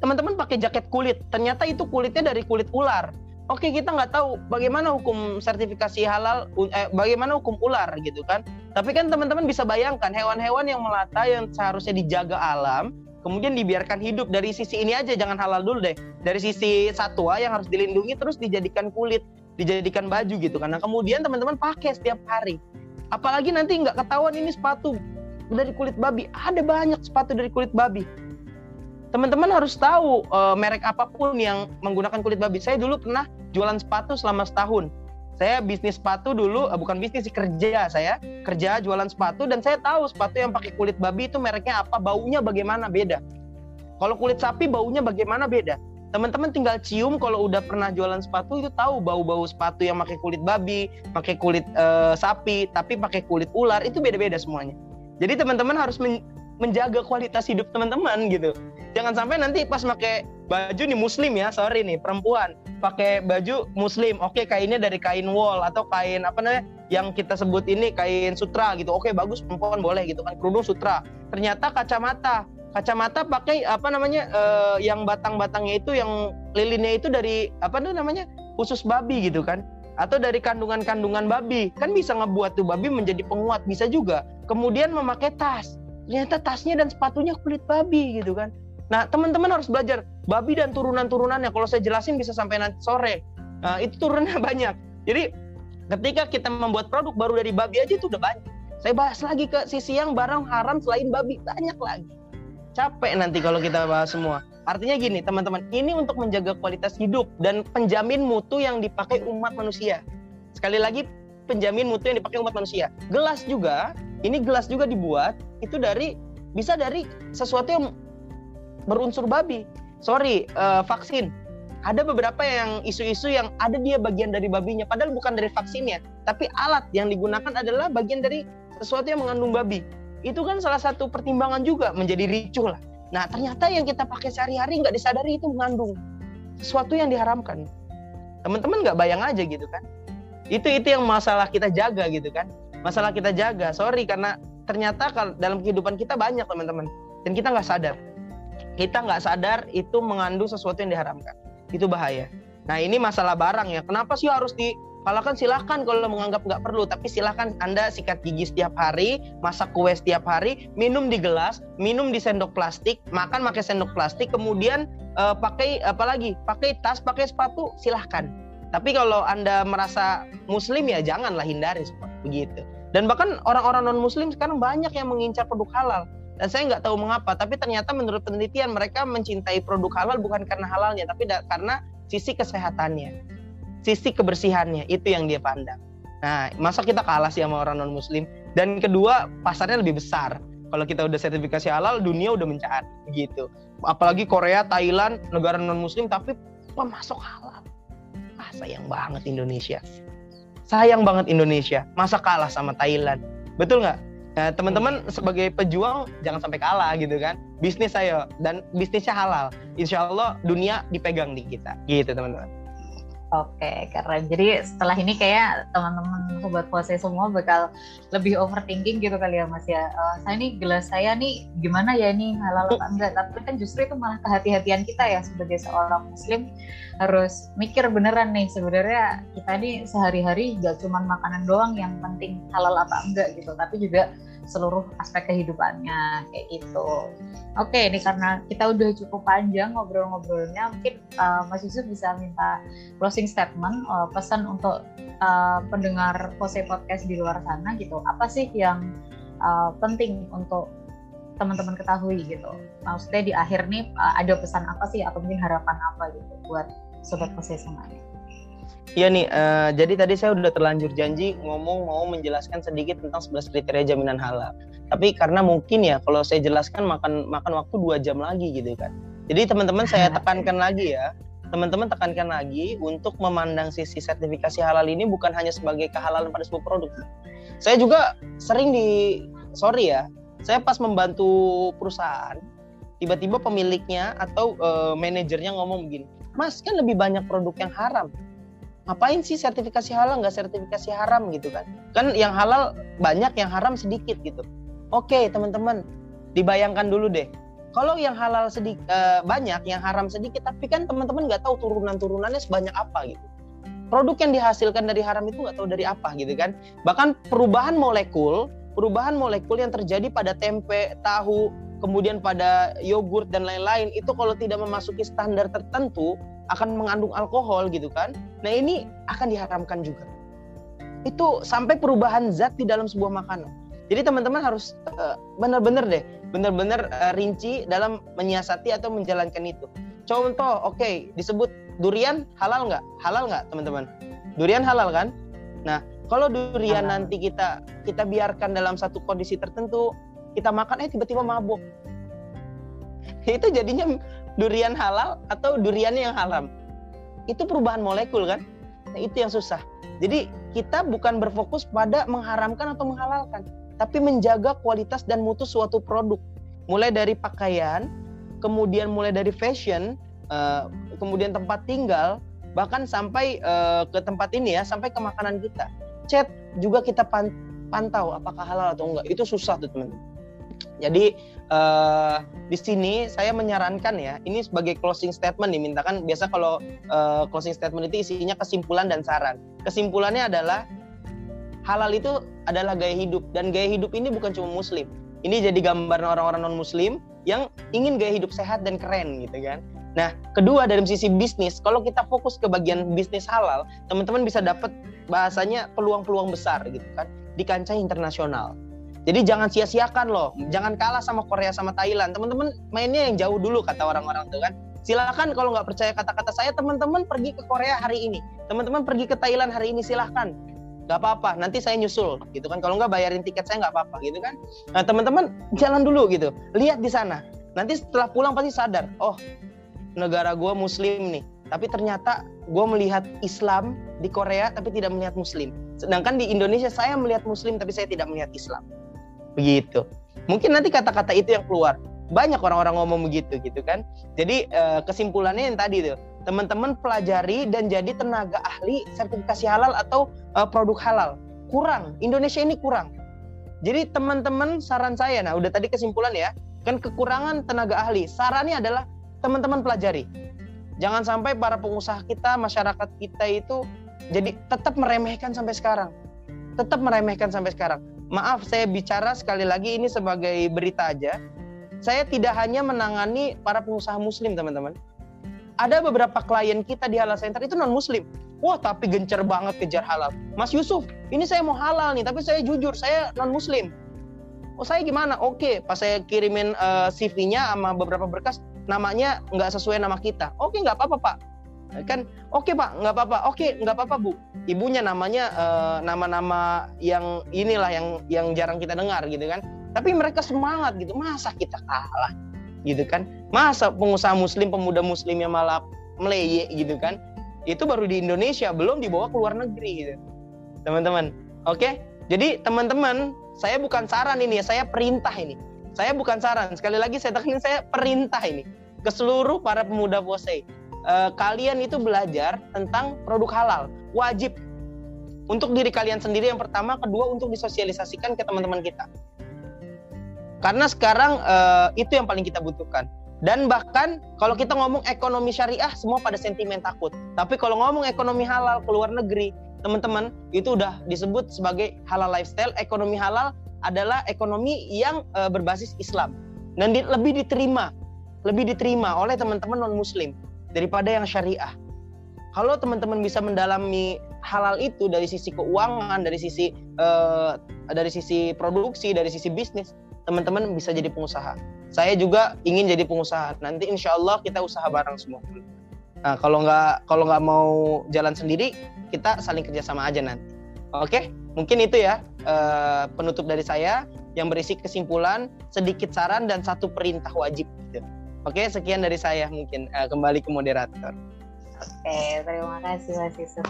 teman-teman pakai jaket kulit, ternyata itu kulitnya dari kulit ular. Oke, kita nggak tahu bagaimana hukum sertifikasi halal, eh, bagaimana hukum ular gitu kan. Tapi kan teman-teman bisa bayangkan hewan-hewan yang melata yang seharusnya dijaga alam, kemudian dibiarkan hidup dari sisi ini aja, jangan halal dulu deh. Dari sisi satwa yang harus dilindungi terus dijadikan kulit, dijadikan baju gitu kan. Nah kemudian teman-teman pakai setiap hari. Apalagi nanti nggak ketahuan ini sepatu dari kulit babi. Ada banyak sepatu dari kulit babi teman-teman harus tahu uh, merek apa pun yang menggunakan kulit babi. Saya dulu pernah jualan sepatu selama setahun. Saya bisnis sepatu dulu, uh, bukan bisnis sih kerja saya kerja jualan sepatu dan saya tahu sepatu yang pakai kulit babi itu mereknya apa, baunya bagaimana beda. Kalau kulit sapi baunya bagaimana beda. Teman-teman tinggal cium kalau udah pernah jualan sepatu itu tahu bau-bau sepatu yang pakai kulit babi, pakai kulit uh, sapi, tapi pakai kulit ular itu beda-beda semuanya. Jadi teman-teman harus menjaga kualitas hidup teman-teman gitu. Jangan sampai nanti pas pakai baju nih muslim ya sorry nih perempuan. Pakai baju muslim oke kainnya dari kain wol atau kain apa namanya yang kita sebut ini kain sutra gitu. Oke bagus perempuan boleh gitu kan kerudung sutra. Ternyata kacamata kacamata pakai apa namanya uh, yang batang-batangnya itu yang lilinnya itu dari apa namanya khusus babi gitu kan. Atau dari kandungan-kandungan babi. Kan bisa ngebuat tuh babi menjadi penguat bisa juga. Kemudian memakai tas ternyata tasnya dan sepatunya kulit babi gitu kan Nah, teman-teman harus belajar babi dan turunan-turunannya. Kalau saya jelasin bisa sampai nanti sore. Nah, itu turunannya banyak. Jadi ketika kita membuat produk baru dari babi aja itu udah banyak. Saya bahas lagi ke sisi yang barang haram selain babi banyak lagi. Capek nanti kalau kita bahas semua. Artinya gini, teman-teman, ini untuk menjaga kualitas hidup dan penjamin mutu yang dipakai umat manusia. Sekali lagi, penjamin mutu yang dipakai umat manusia. Gelas juga, ini gelas juga dibuat itu dari bisa dari sesuatu yang berunsur babi. Sorry, uh, vaksin. Ada beberapa yang isu-isu yang ada dia bagian dari babinya, padahal bukan dari vaksinnya, tapi alat yang digunakan adalah bagian dari sesuatu yang mengandung babi. Itu kan salah satu pertimbangan juga menjadi ricuh lah. Nah ternyata yang kita pakai sehari-hari nggak disadari itu mengandung sesuatu yang diharamkan. Teman-teman nggak bayang aja gitu kan? Itu itu yang masalah kita jaga gitu kan? Masalah kita jaga. Sorry karena ternyata dalam kehidupan kita banyak teman-teman dan kita nggak sadar kita nggak sadar itu mengandung sesuatu yang diharamkan. Itu bahaya. Nah ini masalah barang ya. Kenapa sih harus di kalau kan silahkan kalau menganggap nggak perlu, tapi silahkan Anda sikat gigi setiap hari, masak kue setiap hari, minum di gelas, minum di sendok plastik, makan pakai sendok plastik, kemudian uh, pakai apa lagi? Pakai tas, pakai sepatu, silahkan. Tapi kalau Anda merasa muslim ya janganlah hindari seperti begitu. Dan bahkan orang-orang non muslim sekarang banyak yang mengincar produk halal. Dan saya nggak tahu mengapa tapi ternyata menurut penelitian mereka mencintai produk halal bukan karena halalnya tapi karena sisi kesehatannya sisi kebersihannya itu yang dia pandang. Nah masa kita kalah sih sama orang non muslim dan kedua pasarnya lebih besar. Kalau kita udah sertifikasi halal dunia udah mencari gitu. Apalagi Korea Thailand negara non muslim tapi pemasok halal. Ah sayang banget Indonesia sayang banget Indonesia masa kalah sama Thailand betul nggak Nah, teman-teman sebagai pejuang jangan sampai kalah gitu kan. Bisnis ayo dan bisnisnya halal. Insya Allah dunia dipegang di kita. Gitu teman-teman. Oke, keren. Jadi setelah ini kayak teman-teman sobat puasa semua bakal lebih overthinking gitu kali ya Mas ya. Uh, saya nih gelas saya nih gimana ya ini halal apa enggak? Tapi kan justru itu malah kehati-hatian kita ya sebagai seorang muslim harus mikir beneran nih sebenarnya kita nih sehari-hari gak cuma makanan doang yang penting halal apa enggak gitu, tapi juga seluruh aspek kehidupannya kayak gitu. Oke, ini karena kita udah cukup panjang ngobrol-ngobrolnya, mungkin uh, Mas Yusuf bisa minta closing statement, uh, pesan untuk uh, pendengar Pose Podcast di luar sana gitu. Apa sih yang uh, penting untuk teman-teman ketahui gitu? Maksudnya di akhir nih uh, ada pesan apa sih atau mungkin harapan apa gitu buat sobat Pose semuanya? Iya nih, uh, jadi tadi saya udah terlanjur janji ngomong mau menjelaskan sedikit tentang 11 kriteria jaminan halal. Tapi karena mungkin ya kalau saya jelaskan makan makan waktu dua jam lagi gitu kan. Jadi teman-teman saya tekankan lagi ya, teman-teman tekankan lagi untuk memandang sisi sertifikasi halal ini bukan hanya sebagai kehalalan pada sebuah produk. Saya juga sering di sorry ya, saya pas membantu perusahaan, tiba-tiba pemiliknya atau uh, manajernya ngomong begini, Mas kan lebih banyak produk yang haram ngapain sih sertifikasi halal nggak sertifikasi haram gitu kan? Kan yang halal banyak yang haram sedikit gitu. Oke teman-teman dibayangkan dulu deh. Kalau yang halal sedikit uh, banyak yang haram sedikit tapi kan teman-teman nggak tahu turunan-turunannya sebanyak apa gitu. Produk yang dihasilkan dari haram itu nggak tahu dari apa gitu kan? Bahkan perubahan molekul perubahan molekul yang terjadi pada tempe tahu kemudian pada yogurt dan lain-lain itu kalau tidak memasuki standar tertentu akan mengandung alkohol gitu kan. Nah ini akan diharamkan juga. Itu sampai perubahan zat di dalam sebuah makanan. Jadi teman-teman harus uh, benar-benar deh, benar-benar uh, rinci dalam menyiasati atau menjalankan itu. Contoh, oke, okay, disebut durian halal nggak? Halal nggak teman-teman? Durian halal kan? Nah, kalau durian halal. nanti kita kita biarkan dalam satu kondisi tertentu, kita makan, eh tiba-tiba mabuk. Itu jadinya durian halal atau duriannya yang haram. Itu perubahan molekul kan? Nah, itu yang susah. Jadi kita bukan berfokus pada mengharamkan atau menghalalkan, tapi menjaga kualitas dan mutu suatu produk. Mulai dari pakaian, kemudian mulai dari fashion, uh, kemudian tempat tinggal, bahkan sampai uh, ke tempat ini ya, sampai ke makanan kita. Chat juga kita pantau apakah halal atau enggak. Itu susah tuh teman-teman. Jadi uh, di sini saya menyarankan ya, ini sebagai closing statement dimintakan biasa kalau uh, closing statement itu isinya kesimpulan dan saran. Kesimpulannya adalah halal itu adalah gaya hidup dan gaya hidup ini bukan cuma muslim. Ini jadi gambaran orang-orang non muslim yang ingin gaya hidup sehat dan keren gitu kan. Nah, kedua dari sisi bisnis, kalau kita fokus ke bagian bisnis halal, teman-teman bisa dapat bahasanya peluang-peluang besar gitu kan di kancah internasional. Jadi jangan sia-siakan loh, jangan kalah sama Korea sama Thailand. Teman-teman mainnya yang jauh dulu kata orang-orang tuh kan. Silahkan kalau nggak percaya kata-kata saya, teman-teman pergi ke Korea hari ini. Teman-teman pergi ke Thailand hari ini silahkan. Gak apa-apa, nanti saya nyusul gitu kan. Kalau nggak bayarin tiket saya nggak apa-apa gitu kan. Nah teman-teman jalan dulu gitu, lihat di sana. Nanti setelah pulang pasti sadar, oh negara gue Muslim nih. Tapi ternyata gue melihat Islam di Korea tapi tidak melihat Muslim. Sedangkan di Indonesia saya melihat Muslim tapi saya tidak melihat Islam begitu mungkin nanti kata-kata itu yang keluar banyak orang-orang ngomong begitu gitu kan jadi eh, kesimpulannya yang tadi tuh teman-teman pelajari dan jadi tenaga ahli sertifikasi halal atau uh, produk halal. Kurang. Indonesia ini kurang. Jadi teman-teman saran saya nah udah tadi kesimpulan ya kan kekurangan tenaga ahli. Sarannya adalah teman-teman pelajari. Jangan sampai para pengusaha kita masyarakat kita itu jadi tetap meremehkan sampai sekarang. Tetap meremehkan sampai sekarang. Maaf saya bicara sekali lagi ini sebagai berita aja. Saya tidak hanya menangani para pengusaha muslim, teman-teman. Ada beberapa klien kita di halal center itu non muslim. Wah, tapi gencar banget kejar halal. Mas Yusuf, ini saya mau halal nih, tapi saya jujur, saya non muslim. Oh, saya gimana? Oke, pas saya kirimin uh, eh, CV-nya sama beberapa berkas, namanya nggak sesuai nama kita. Oke, nggak apa-apa, Pak kan oke pak nggak apa-apa oke nggak apa-apa bu ibunya namanya uh, nama-nama yang inilah yang yang jarang kita dengar gitu kan tapi mereka semangat gitu masa kita kalah gitu kan masa pengusaha muslim pemuda muslim yang malah meleye gitu kan itu baru di Indonesia belum dibawa ke luar negeri gitu teman-teman. Oke, jadi teman-teman, saya bukan saran ini ya, saya perintah ini. Saya bukan saran. Sekali lagi saya tekan saya perintah ini ke seluruh para pemuda Posei. Uh, kalian itu belajar tentang produk halal, wajib untuk diri kalian sendiri yang pertama, kedua untuk disosialisasikan ke teman-teman kita. Karena sekarang uh, itu yang paling kita butuhkan. Dan bahkan kalau kita ngomong ekonomi syariah, semua pada sentimen takut. Tapi kalau ngomong ekonomi halal ke luar negeri, teman-teman, itu udah disebut sebagai halal lifestyle. Ekonomi halal adalah ekonomi yang uh, berbasis Islam dan di, lebih diterima, lebih diterima oleh teman-teman non Muslim daripada yang syariah. Kalau teman-teman bisa mendalami halal itu dari sisi keuangan, dari sisi uh, dari sisi produksi, dari sisi bisnis, teman-teman bisa jadi pengusaha. Saya juga ingin jadi pengusaha. Nanti insya Allah kita usaha bareng semua. Nah, kalau nggak kalau nggak mau jalan sendiri, kita saling kerjasama aja nanti. Oke, mungkin itu ya uh, penutup dari saya yang berisi kesimpulan, sedikit saran dan satu perintah wajib. Oke, sekian dari saya mungkin uh, kembali ke moderator. Oke, terima kasih Mas Yusuf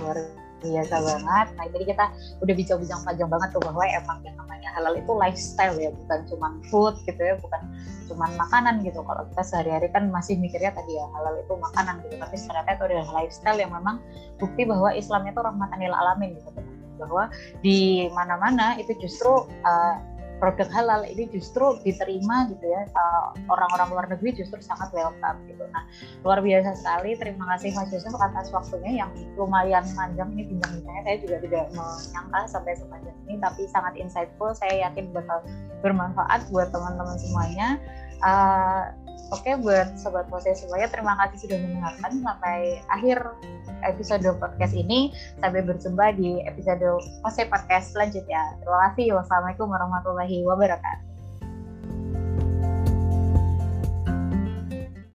biasa banget. Nah jadi kita udah bincang-bincang panjang banget tuh bahwa emang yang namanya halal itu lifestyle ya, bukan cuma food gitu ya, bukan cuma makanan gitu. Kalau kita sehari-hari kan masih mikirnya tadi ya halal itu makanan gitu, tapi ternyata itu adalah lifestyle yang memang bukti bahwa Islam itu rahmatan lil alamin gitu bahwa di mana-mana itu justru uh, produk halal ini justru diterima gitu ya eh, orang-orang luar negeri justru sangat welcome gitu. Nah luar biasa sekali. Terima kasih Mas Yusuf atas waktunya yang lumayan panjang ini bincang-bincangnya. Saya juga tidak menyangka sampai sepanjang ini, tapi sangat insightful. Saya yakin bakal bermanfaat buat teman-teman semuanya. Uh, Oke buat sobat Mose semuanya terima kasih sudah mendengarkan sampai akhir episode podcast ini. Sampai berjumpa di episode podcast selanjutnya. Terima kasih. Wassalamualaikum warahmatullahi wabarakatuh.